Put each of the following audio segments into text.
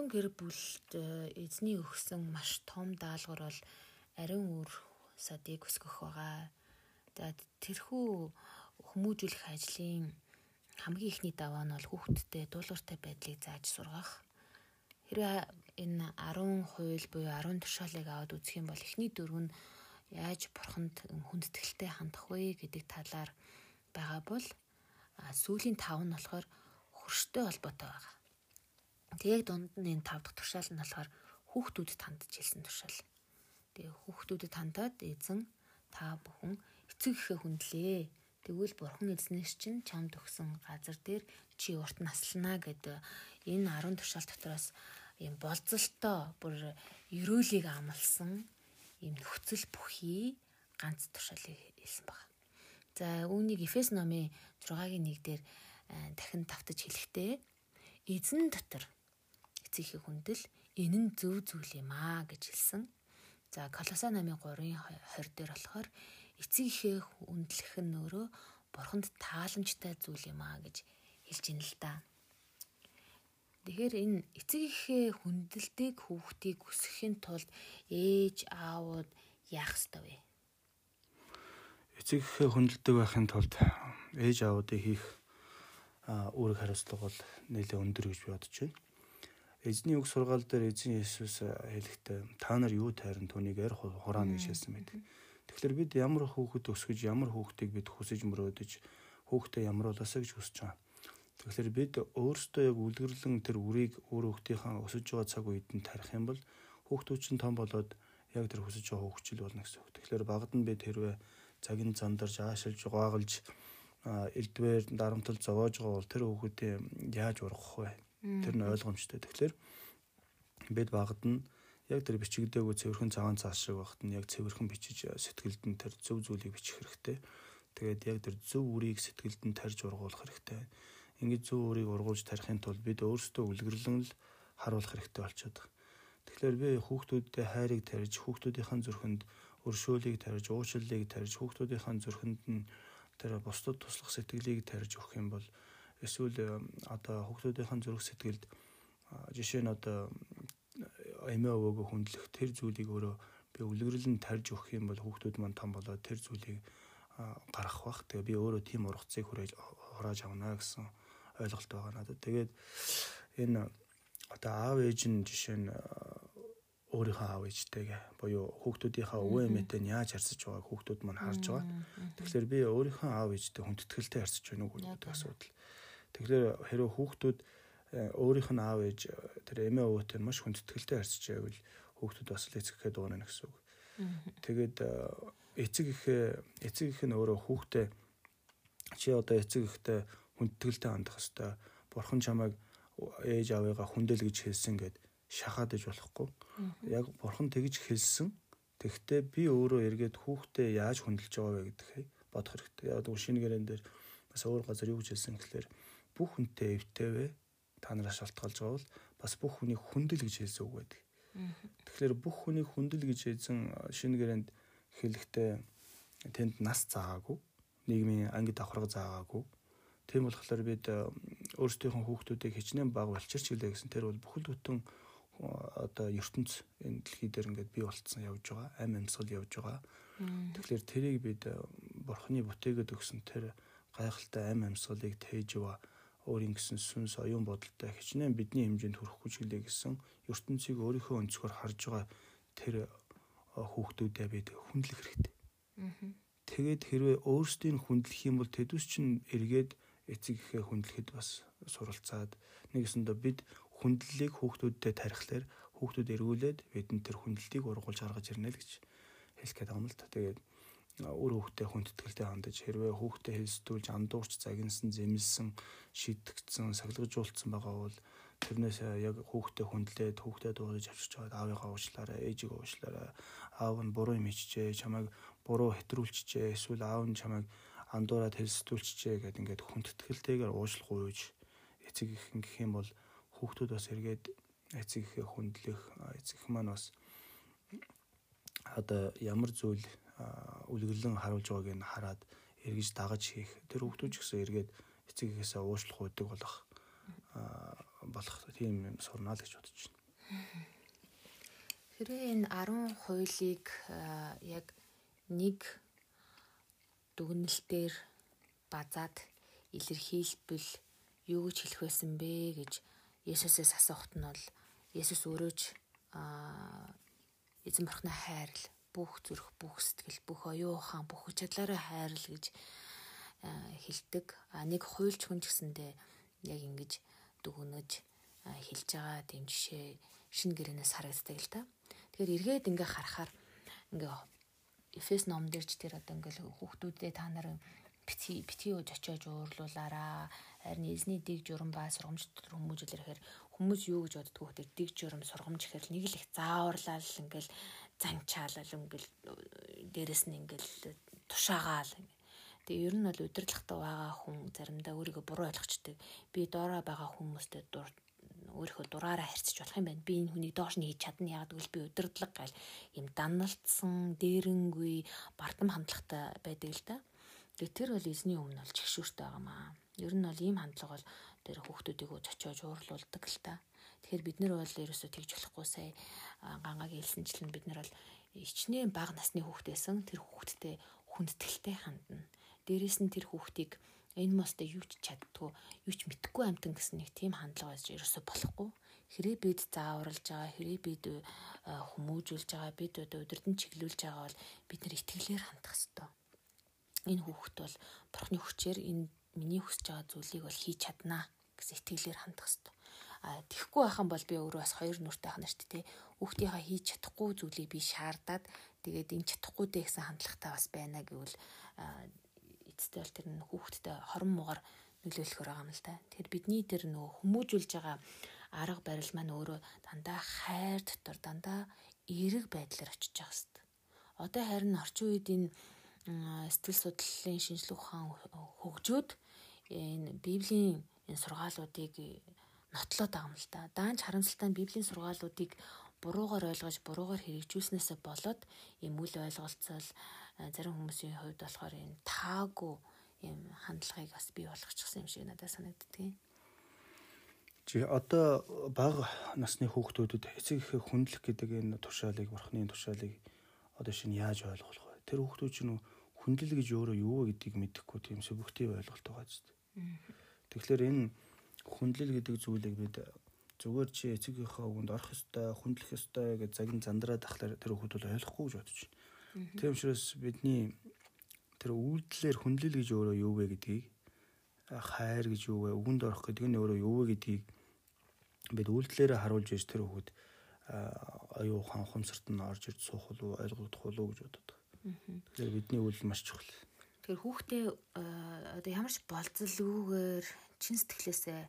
Ариун гэр бүлд эзний өгсөн маш том даалгавар бол ариун үр садыг өсгөх байгаа. За тэрхүү хүмүүжүүлэх ажлын хамгийн ихний даваа нь бол хүүхдтэй дуулууртай байдлыг зааж сургах. Хэрвээ энэ 10 хууль буюу 10 тушаалыг аваад үзэх юм бол эхний дөрөв нь яаж бурханд хүндэтгэлтэй хандах вэ гэдэг талаар байгаа бол сүүлийн 5 нь болохоор хөрштэй холбоотой байгаа. Тэгээд дунд нь энэ 5 дахь тушаал нь болохоор хүүхдүүдэд хандж хэлсэн тушаал. Тэгээ хүүхдүүдэд хандаад эзэн та бүхэн эцэг ихэ хүндлээ Тэгвэл бурхан эзнээс чинь чамд өгсөн газар дээр чи урт наслана гэдэг энэ 10 тушаал дотроос юм болцолтой бүр ерөөлийг амлсан юм нөхцөл бүхий ганц тушаалыг хэлсэн баг. За үүнийг Эфес номын 6-гийн 1 дээр дахин давтаж хэлэхдээ эзэн дотор эцгийн хүндэл энэ нь зөв зүйл юм аа гэж хэлсэн. За Колоса намын 3-ын 20 дээр болохоор эцэг ихээ үндлэх нь өөрөө бурханд тааламжтай зүйл юм аа гэж хэлж ин л да. Тэгэхээр энэ эцэг ихээ хүндэлдэг хүүхдийг өсгөхийн тулд ээж аавууд яах ёстой вэ? Эцэг ихээ хүндэлдэг байхын тулд ээж аавуудыг хийх үүрэг хариуцлага бол нэлээд өндөр гэж бодож байна. Эзний үг сургаал дээр эзэн Есүс хэлэхдээ та нар юу тайран түүнийг арх хураана гэж хэлсэн байдаг. Тэгэхээр бид ямар хүүхэд өсгөж ямар хүүхдийг бид хүсэж мөрөөдөж хүүхдээ ямруулаасаа гэж хүсэж байгаа. Тэгэхээр бид өөрсдөө яг үлгэрлэн тэр үрийг өөр хүүхдийнхаа өсөж байгаа цаг үед нь тарих юм бол хүүхдүүд чинь том болоод яг тэр хүсэж байгаа хөгжил болно гэсэн үг. Тэгэхээр багад нь бид хэрвээ цагийн зандарж аашилж гоогалж элдвээр дарамтал зовоож байгаа бол тэр хүүхдээ яаж ургах вэ? Тэр нь ойлгомжтой. Тэгэхээр бид багад нь яг тэр бичигдээгүй цэвэрхэн цагаан цаас шиг багт нь яг цэвэрхэн бичиж сэтгэлд нь тэр зөв зүйлийг бичих хэрэгтэй. Тэгээд яг тэр зөв үрийг сэтгэлд нь тарьж ургуулах хэрэгтэй. Ингээд зөв үрийг ургуулж тарихын тулд бид өөрсдөө үлгэрлэн л харуулах хэрэгтэй болчиход байна. Тэгэхээр би хүүхдүүдтэй хайрыг тарьж, хүүхдүүдийн зүрхэнд өршөөлийг тарьж, уучлалыг тарьж, хүүхдүүдийн зүрхэнд нь тэр бусдад туслах сэтгэлийг тарьж өгөх юм бол эсвэл одоо хүүхдүүдийн зүрх сэтгэлд жишээ нь одоо эмээ өвөөгөө хүндлэх тэр зүйлийг өөрөө би үлгэрлэн тарж өгөх юм бол хүүхдүүд маань том болоод тэр зүйлийг гаргах бах. Тэгээ би өөрөө тийм ургацыг хүрээж хурааж авна гэсэн ойлголт байгаа надад. Тэгээд энэ одоо аав ээж нь жишээ нь өөрийнхөө аав ээжтэйгээ буюу хүүхдүүдийнхээ өвөө эмээтэй нь яаж харьцаж байгааг хүүхдүүд маань харж байгаа. Тэгэхээр би өөрийнхөө аав ээжтэй хүндэтгэлтэй харьцаж байна уу гэдэг асуудал. Тэгэхээр хэрэв хүүхдүүд Э, өөрийнх нь аав ээж тэр эмээ өвөтэй маш хүндэтгэлтэй харьцаж байвал хүүхдүүд бас л эцэгхээ дуунаа гэсэн үг. Тэгээд э, эцэг ихээ эцэг их нь өөрөө хүүхдээ чи одоо эцэг ихтэй хүндэтгэлтэй хандах хэвээр бурхан чамайг ээж аавыгаа хүндэл гэж хэлсэн гэд шахаад иж болохгүй. Яг бурхан тэгж хэлсэн. Тэгвэл би өөрөө эргээд хүүхдээ яаж хүндэлж байгаа вэ гэдгийг бодох хэрэгтэй. Яг шинэ гэрэн дээр бас өөр газар юу гэж хэлсэн гэхэлэр бүх хүнтэй эвтэйвэ та нараас шалтгаалж байгаа бол бас бүх хүнийг хүндэл гэж хэлсэн үг байдаг. Тэгэхээр бүх хүнийг хүндэл гэж хэлсэн шинэ гэрээнд хэлэхдээ тэнд нас заагаагүй, нийгмийн анги давхарга заагаагүй. Тийм болохоор бид өөрсдийнхөө хүүхдүүдийг хичнээн баг болчирч гэлээ гэсэн тэр бол бүхэл бүтэн одоо ертөнц энэ дэлхий дээр ингээд бий болцсон явж байгаа, амь амьсгал явж байгаа. Тэгэхээр тэрийг бид бурхны бүтээгээд өгсөн тэр гайхалтай амь амьсгалыг тээж яваа өөрийн гэсэн сүнс оюун бодолтой хичнээн бидний хэмжээнд хүрэхгүй ч гэлээ гэсэн ертөнцийг өөрийнхөө өнцгөр харж байгаа тэр хүүхдүүдэд бид хүндлэх хэрэгтэй. Тэгээд хэрвээ өөрсдийг хүндлэх юм бол тэдүс чинь эргээд эцэг ихээ хүндлэхэд бас суралцаад нэгэсэндээ бид хүндлэлийг хүүхдүүдтэй тарихлаар хүүхдүүд эргүүлээд бидэнд тэр хүндлэлийг ургуулж гаргаж ирнэ л гэж хэлэх гээд байгаа юм л та. Тэгээд үр хүүхдээ хүндэтгэлтэй хандаж хэрвээ хүүхдээ хэлсдүүлж андуурч загинсан зэмлсэн шидэгдсэн сахилгажуулсан байгаа бол тэрнээс яг хүүхдээ хүндлээд хүүхдээ дуудаж авчирч байгаад аавыгаа уучлаарай ээжийг уучлаарай аав нь буруу юм хийчихээ чамайг буруу хэтрүүлчихээ эсвэл аав нь чамайг андуураад хэлсдүүлчихээ гэд ингээд хүндэтгэлтэйгээр уучлах гуйж эцэг их гэх юм бол хүүхдүүд бас эргээд эцэг ихээ хүндлэх эцэг их маань бас одоо ямар зүйл үлгэрлэн харуулж байгааг нь хараад эргэж дагаж хийх тэр хүүхдүүд ч гэсэн эргээд эцэгээсээ уушлах үүдэг болох болох тийм юм сурнаа л гэж бодож байна. Хэрвээ энэ 10 хуулийг яг нэг дүгнэлтээр базаад илэрхийлбэл юу гэж хэлэх байсан бэ гэж Есүсээс асуухт нь бол Есүс өөрөө ч эзэн бурхны хайрл бүх зүрх бүх сэтгэл бүх оюун ухаан бүх чадлаараа хайрл гэж хэлдэг. А нэг хуйлч хүн гэсэндээ яг ингэж дүгнэж хэлж байгаа тийм жишээ шинэ гэрээнээс харагддаг л та. Тэгэхээр эргээд ингээ харахаар ингээ Эфес ном дээр ч тэр одоо ингээл хүүхдүүдээ та нар бити бити ууж очиож уурлуулаараа харин эзний дэг журам ба сургамж дотор хүмүүжил ирэхээр хүмүүс юу гэж боддгоо тэр дэг журам сургамж гэхэр нэг л их зааварлал ингээл занчаалал ингээл дээрэс нь ингээл тушаагаал Тэгээ ер нь бол удирдлагатай байгаа хүн заримдаа өөрийгөө буруу ойлгочтой. Би доороо байгаа хүмүүстэй дур өөрийнхөө дураараа харьцаж болох юм байна. Би энэ хүнийг доош нь хийж чадна яагаад гэвэл би удирдлага гал юм данналтсан, дээрэнгүй, бардам хандлагатай байдаг л да. Тэгээ тэр бол эзний өмнө бол чигшүүртэй байгаа маа. Ер нь бол ийм хандлага бол тэр хүүхдүүдийг зочиож уурлуулдаг л та. Тэгэхээр бид нар бол ерөөсөө тэгж болохгүй сая гангааг хэлсэнчлэн бид нар бол ичнээн бага насны хүүхдээсэн тэр хүүхдтэй хүндэтгэлтэй хандна. Дээрээс нь тэр хүүхдийг энэ мостой юу ч чаддгүй, юу ч мэдхгүй амтан гэсэн нэг тийм хандлага байж ерөөсө болохгүй. Хэрэг бид зааварлаж байгаа, хэрэг бид э, хүмүүжүүлж байгаа, бид өдөрдөн чиглүүлж байгаа бол бид нар итгэлээр хандах ёстой. Энэ хүүхэд бол бурхны хүчээр энэ миний хүсэж байгаа зүйлийг бол хийж чаднаа гэсэн итгэлээр хандах ёстой. А тэгхгүй байхan бол би өөрөө бас хоёр нүртэй хана шүү дээ. Хүүхдийнхаа хийж чадахгүй зүйлийг би шаардаад тэгээд энэ чадахгүй дээ гэсэн хандлагатай бас байна гэвэл эцэстээ бол тэр нь хүүхдтэй хорон муугар нөлөөлөхөр байгаа юм л та. Тэгэхээр бидний тэр нөгөө хүмүүжүүлж байгаа арга барил маань өөрөө дандаа хайр дотор дандаа эерэг байдлаар очиж байгаа хэвээр. Одоо харин орчин үед энэ сэтгэл судлалын шинжилгээ ухаан хөгжөөд энэ библийн энэ сургаалуудыг нотлоод байгаа юм л та. Даанч харамсалтай нь библийн сургаалуудыг буруугаар ойлгож буруугаар хэрэгжүүлснээсээ болоод ийм үл ойлголцол зарим хүмүүсийн хувьд болохоор энэ таагүй юм хандлагыг бас бий болгочихсон юм шиг надад санагддаг. Чи одоо бага насны хүүхдүүдэд эцэг их хүндлэх гэдэг энэ тушаалыг бурхны тушаалыг одоо шинэ яаж ойлгох вэ? Тэр хүүхдүүд чинь хүндэл гэж өөрөө юу вэ гэдгийг мэдэхгүй тийм субъектив ойлголт байгаа ч. Тэгэхээр энэ хүндлэл гэдэг зүйлийг бид зүгээр чи эцэгийнхээ үгэнд орох ёстой, хүндлэх ёстой гэж загин зандраад тахлаар тэр хүүхд бол ойлгохгүй гэж бодож байна. Тийм учраас бидний тэр үйлдэлээр хүндлэл гэж өөрөө юу вэ гэдгийг хайр гэж юу вэ, үгэнд орох гэдэг нь өөрөө юу вэ гэдгийг бид үйлдэлээрээ харуулж иж тэр хүүхэд аюу хаан ухамсарт нь орж ирж суух уу, ойлгогдох уу гэж боддог. Тэгэхээр бидний үйл маш чухал. Тэгэхээр хүүхдээ одоо ямар ч болцлгүйгээр чин сэтгэлээсээ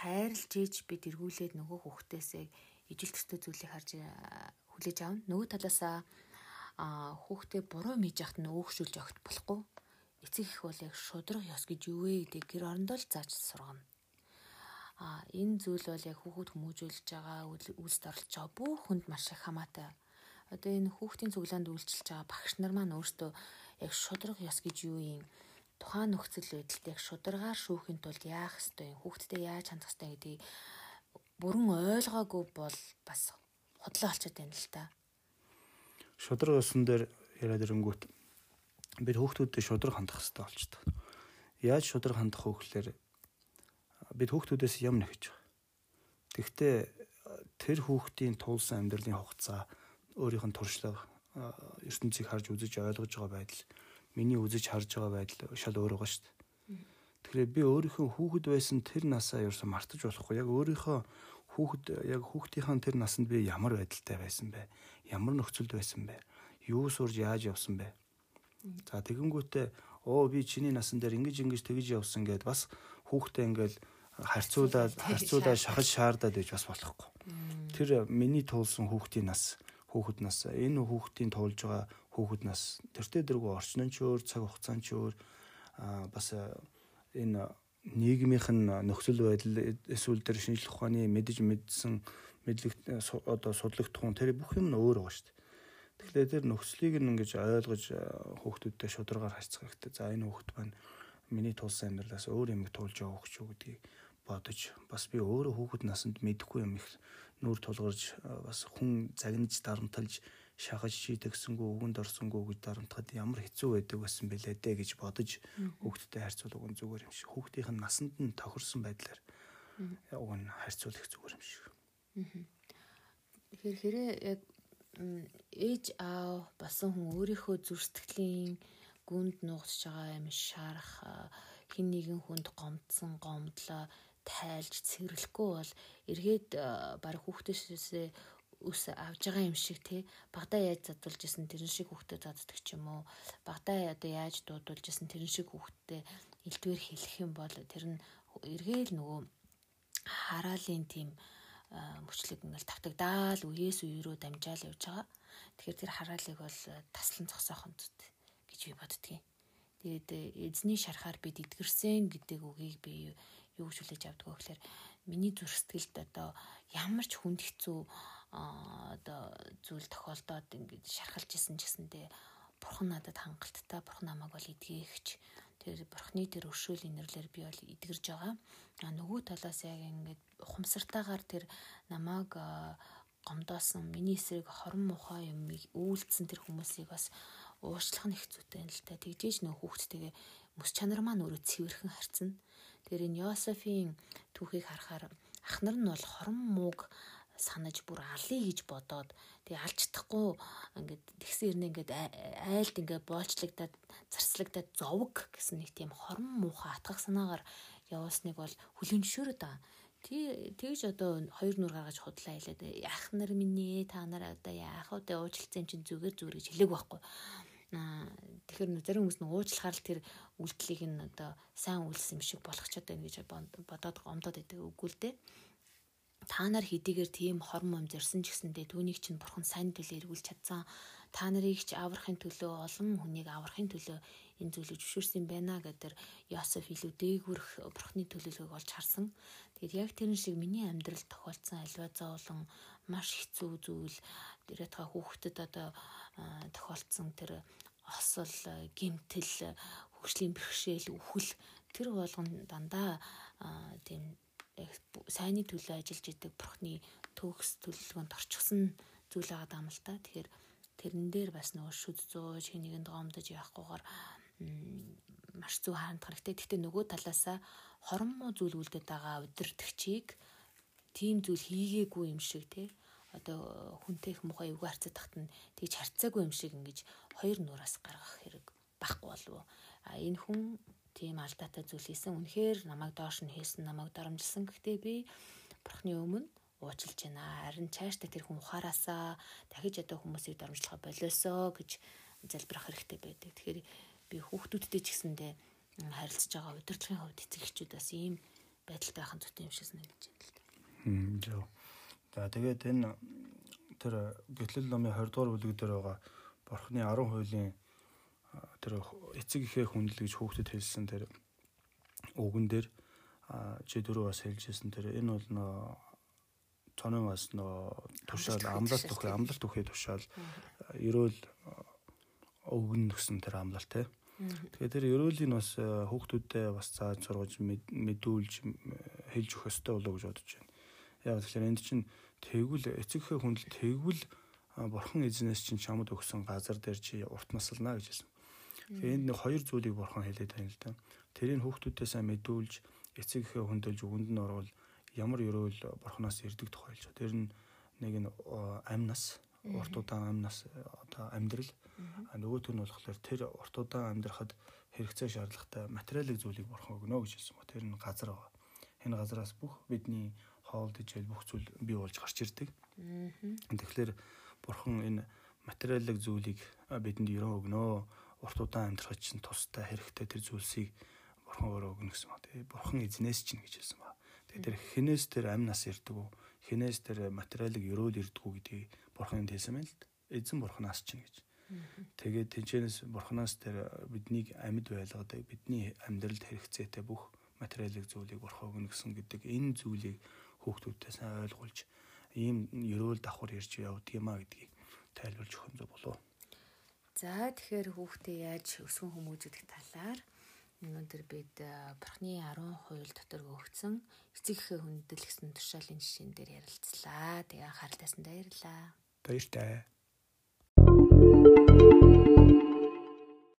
хайрлж иж бид эргүүлээд нөгөө хүүхдээсээ ижил төстэй зүйлийг харж хүлээж авна. Нөгөө талаасаа хүүхдээ буруу мэж яхад нь өөхшүүлж огт болохгүй. Эцэг их бол яг шудрах ёс гэж юу вэ гэдэг гэр орондоо л зааж сургана. А энэ зүйл бол яг хүүхэд хүмүүжүүлж байгаа үйлсд оролцож байгаа бүх хүнд маш их хамаатай. Одоо энэ хүүхдийн цуглаанд үйлчилж байгаа багш нар маань өөртөө яг шудрах ёс гэж юу юм тухайн нөхцөл байдалд яг шударгаар шүүхийн тулд яах ёстой юм хүүхдтэй яаж хандах ёстой гэдгийг бүрэн ойлгоогүй бол бас худлаа олчод байна л та шудраг өсөн дээр яриад ирэнгүүт бид хүүхдүүдэд шудраг хандах хэрэгтэй болчтой. Яаж шудраг хандах вэ гэхээр бид хүүхдүүдээс юм байгаа. Тэгвэл тэр хүүхдийн туулсан амьдралын хугацаа өөрийнх нь туршлага ертөнцийг харж үзэж ойлгож байгаа байдал миний үзэж харж байгаа байдал шал өөр байгаа шүү дээ. Тэгэхээр би өөрийнхөө хүүхэд байсан тэр насаа ерөөсө мартаж болохгүй. Яг өөрийнхөө хүүхэд яг хүүхдийнхээ тэр насанд би ямар байдалтай байсан бэ? ямар нөхцөлд байсан бэ? Юу сурж яаж явсан бэ? За тэгэнгүүтээ оо би чиний насан дээр ингэж ингэж тэгж явсан гэд бас хүүхдээ ингээл харьцуулаад харьцуулаад шахаж шаардаад байж бас болохгүй. Тэр миний туулсан хүүхдийн нас хүүхэд нас энэ хүүхдийн туулж байгаа хүүхэд нас тэртээ дэргүү орчин ч өөр цаг хугацаа ч өөр бас энэ нийгмийнх нь нөхцөл байдал эсвэл тэр шинжлэх ухааны мэдж мэдсэн мэдлэг одоо судлагдах хүн тэр бүх юм нь өөр байгаа шүү дээ. Тэгэхээр тэр нөхцөлийг нь ингэж ойлгож хүүхдүүдтэй шударгаар харьцах хэрэгтэй. За энэ хүүхд маань миний тулсан амьдралаас өөр юм туулж хүүхд шүү гэдгийг бодож бас би өөрөө хүүхэд наснд мэдэхгүй юм их нүүр тулгарч бас хүн загнаж дарамталж шахаж шийдэгсэнгүү өгөнд орсонгүү гэж дарамтахад ямар хэцүү байдаг байсан бэлээ дээ гэж бодож хүүхдтэй харьцуулах нь зүгээр юм шиг. Хүүхдийн насанд нь тохирсон байдлаар уг нь харьцуулах зүгээр юм шиг. Тэгэхээр хэрэг яг ээж аав басан хүн өөрийнхөө зүрстгэлийн гүнд нуугдж байгаа юм шарах хин нэгэн хүнд гомдсон гомдлоо тайлж цэвэрлэхгүй бол эргээд баг хүүхдээсээ ус авж байгаа юм шиг тий багада яаж задулж исэн тэрэн шиг хүүхдэд заддаг ч юм уу багада одоо яаж дуудулж исэн тэрэн шиг хүүхдэд элдвэр хэлэх юм бол тэр нь эргээл нөгөө хараалын тийм мөчлөг ингээл тавтагдаал үеэс үе рүү дамжаал явж байгаа. Тэгэхээр тэр хараалыг бол таслан зогсоох зүт гэж би боддгийн. Тэгээд эзний шарахаар бид итгэрсэн гэдэг үгийг би юу гэж хүлээж авдаг вэ гэхээр миний зүрх сэтгэлд одоо ямар ч хүнд хэцүү одоо зүйл тохиолдоод ингээд шархалж исэн ч гэсэндээ бурхан надад хангалттай бурхан намайг бол эдгээгч тэр бурхны тэр өршөөл инэрлэр би бол эдгэрж байгаа. А нөгөө талаас яг ингээд ухамсартайгаар тэр намайг гомдоосон миний эсрэг хорон мухай юмыг үйлдсэн тэр хүмүүсийг бас уучлах нь их зүйтэй л та. Тэгжээж нөх хүүхдтэйгээ мэс чанар маань өөрөө цэвэрхэн харцна. Тэр энэ Йосефийн түүхийг харахаар ах нар нь бол хорон мууг санаж бүр алъя гэж бодоод тэгээ алж чадахгүй ингээд тэгсэн ирнэ ингээд айлд ингээд боолчлагдаад зарцлагдаад зовг гэсэн нэг тийм хорон муухай атгах санаагаар явуулсныг бол хүлэмжшөөрöd байгаа. Тэгж одоо хоёр нүр гаргаж худлаа хэлээд ах нар минь ээ та нар одоо яах вэ уучлалцсан чинь зүгээр зүгээр гэж хэлээг байхгүй. Тэгэхээр зарим хүмүүс нь уучлахаар л тэр үйлдэлийг нь одоо сайн үйлсэн юм шиг болгоч одоо ингэж бодоод гомдоод байдаг үгүй л дээ та нар хэдийгээр тийм хормом зорсон ч гэсэндээ түүнийг чинь бурхан сайн төлөө эргүүлж чадсан. Та нарыг ч аврахын төлөө олон хүнийг аврахын төлөө энэ зүйлийг зөвшөөрсөн байна гэдэг Йосеф илүү дээгүрх бурханы төлөвлөгөөг олж харсан. Тэгээд яг тэрэн шиг миний амьдралд тохиолдсон альва зовлон маш хэцүү зүйл дээрээ та хүүхдэд одоо тохиолдсон тэр осол гимтэл хөгжлийн бэрхшээл үхэл тэр болгон дандаа тийм сайнны төлөө ажиллаж идэг бурхны төгс төлөвлөгөөнд орчихсон зүйл байгаа юм л та. Тэгэхээр тэрэн дээр бас нөгөө шүд зууж хэнийг гомдож явахгүйгээр маш зөв хаандах хэрэгтэй. Гэхдээ нөгөө талаасаа хоромоо зүйл үлдээд байгаа удирдахчийг тийм зүйл хийгээгүй юм шиг тий одоо хүнтэй их мухай эвгүй харцаад тахт нь тэгж харцаагүй юм шиг ингэж хоёр нураас гаргах хэрэг байхгүй болов. А энэ хүн тийм алдаатай зүйл хийсэн. Үнэхээр намайг доош нь хийсэн, намайг дарамжилсан. Гэхдээ би бурхны өмнө уучлж байна. Харин цаашдаа тэр хүн ухаараасаа дахиж одоо хүмүүсийг дарамжлахаа болиосоо гэж залбирах хэрэгтэй байдаг. Тэгэхээр би хүүхдүүдтэй ч гэсэндээ харилцаж байгаа удирдлагын хувьд эцэгчүүд бас ийм байдалтай байх нь зүйтэй юм шиг санагдаж байна л да. Хм. За тэгээд энэ тэр гэтлэл номын 20 дугаар бүлэг дээр байгаа бурхны 10 хуулийн тэр эцэг ихээ хүндлэгж хүүхдэд хэлсэн тэр үгэн дээр чи дөрөв бас хэлжсэн тэр энэ бол нөө цонын бас нөө тушаал амлалт төхөө амлалт төхөө тушаал ерөөл өгнө гэсэн тэр амлалт те. Тэгэхээр тэр ерөөлийн бас хүүхдүүдэд бас зааж сургаж мэдүүлж хэлж өгөх ёстой болоо гэж бодож байна. Яг тэгэхээр энд чинь тэгвэл эцэг ихээ хүндэл тэгвэл бурхан эзнээс чинь чамд өгсөн газар дээр чи урт наслана гэж хэлсэн. Тэгэхээр энд нэг хоёр зүйлийг бурхан хэлээд байна л да. Тэрийг хүүхдүүдээ сайн мэдүүлж эцэг эхээ хөндөөлж өгөнд нь орвол ямар ерөөл бурханаас ирдэг тохиолж. Тэр нь нэг нь амнас урт удаан амнас одоо амьдрал а нөгөөт нь болохоор тэр урт удаан амьдрахад хэрэгцээ шаардлагатай материалын зүйлийг бурхан өгнө гэж хэлсэн ба. Тэр нь газар байгаа. Энэ газараас бүх бидний хоол дэжэл бүх зүйл бий болж гарч ирдэг. Тэгэхээр бурхан энэ материалын зүйлийг бидэнд өрөө өгнө урт удаан амьдрах чинь тустай хэрэгтэй тэр зүйлсийг бурхан өөрөө өгнө гэсэн ба. Тэгээ бурхан эзнээс чинь гэж хэлсэн ба. Тэгээ тэр хинээс тэр амь нас ирдэг үү? Хинээс тэр материалыг өрөөл ирдэг үү гэдгийг бурханд хэлсэн байл л. Эзэн бурханаас чинь гэж. Тэгээд тэнчэнэс бурханаас тэр биднийг амьд байлгадаг, бидний амьдралд хэрэгцээтэй бүх материалын зүйлийг бурхан өгнө гэсэн гэдэг энэ зүйлийг хүүхдүүдтэй сайн ойлгуулж ийм ерөөл давхар ярьж явдаг юм а гэдгийг тайлбарж өгөх нь зөв болов. За тэгэхээр хүүхдээ яаж өсгөн хүмүүжүүлэх талаар Өнөөдөр бид Бурхны 10 хууль дотор өгсөн эцэг эхийн хүндэтгэл гэсэн туршаалын жишээн дээр ярилцлаа. Тэгээ анхаарал тавьсанд баярлалаа. Баяртай.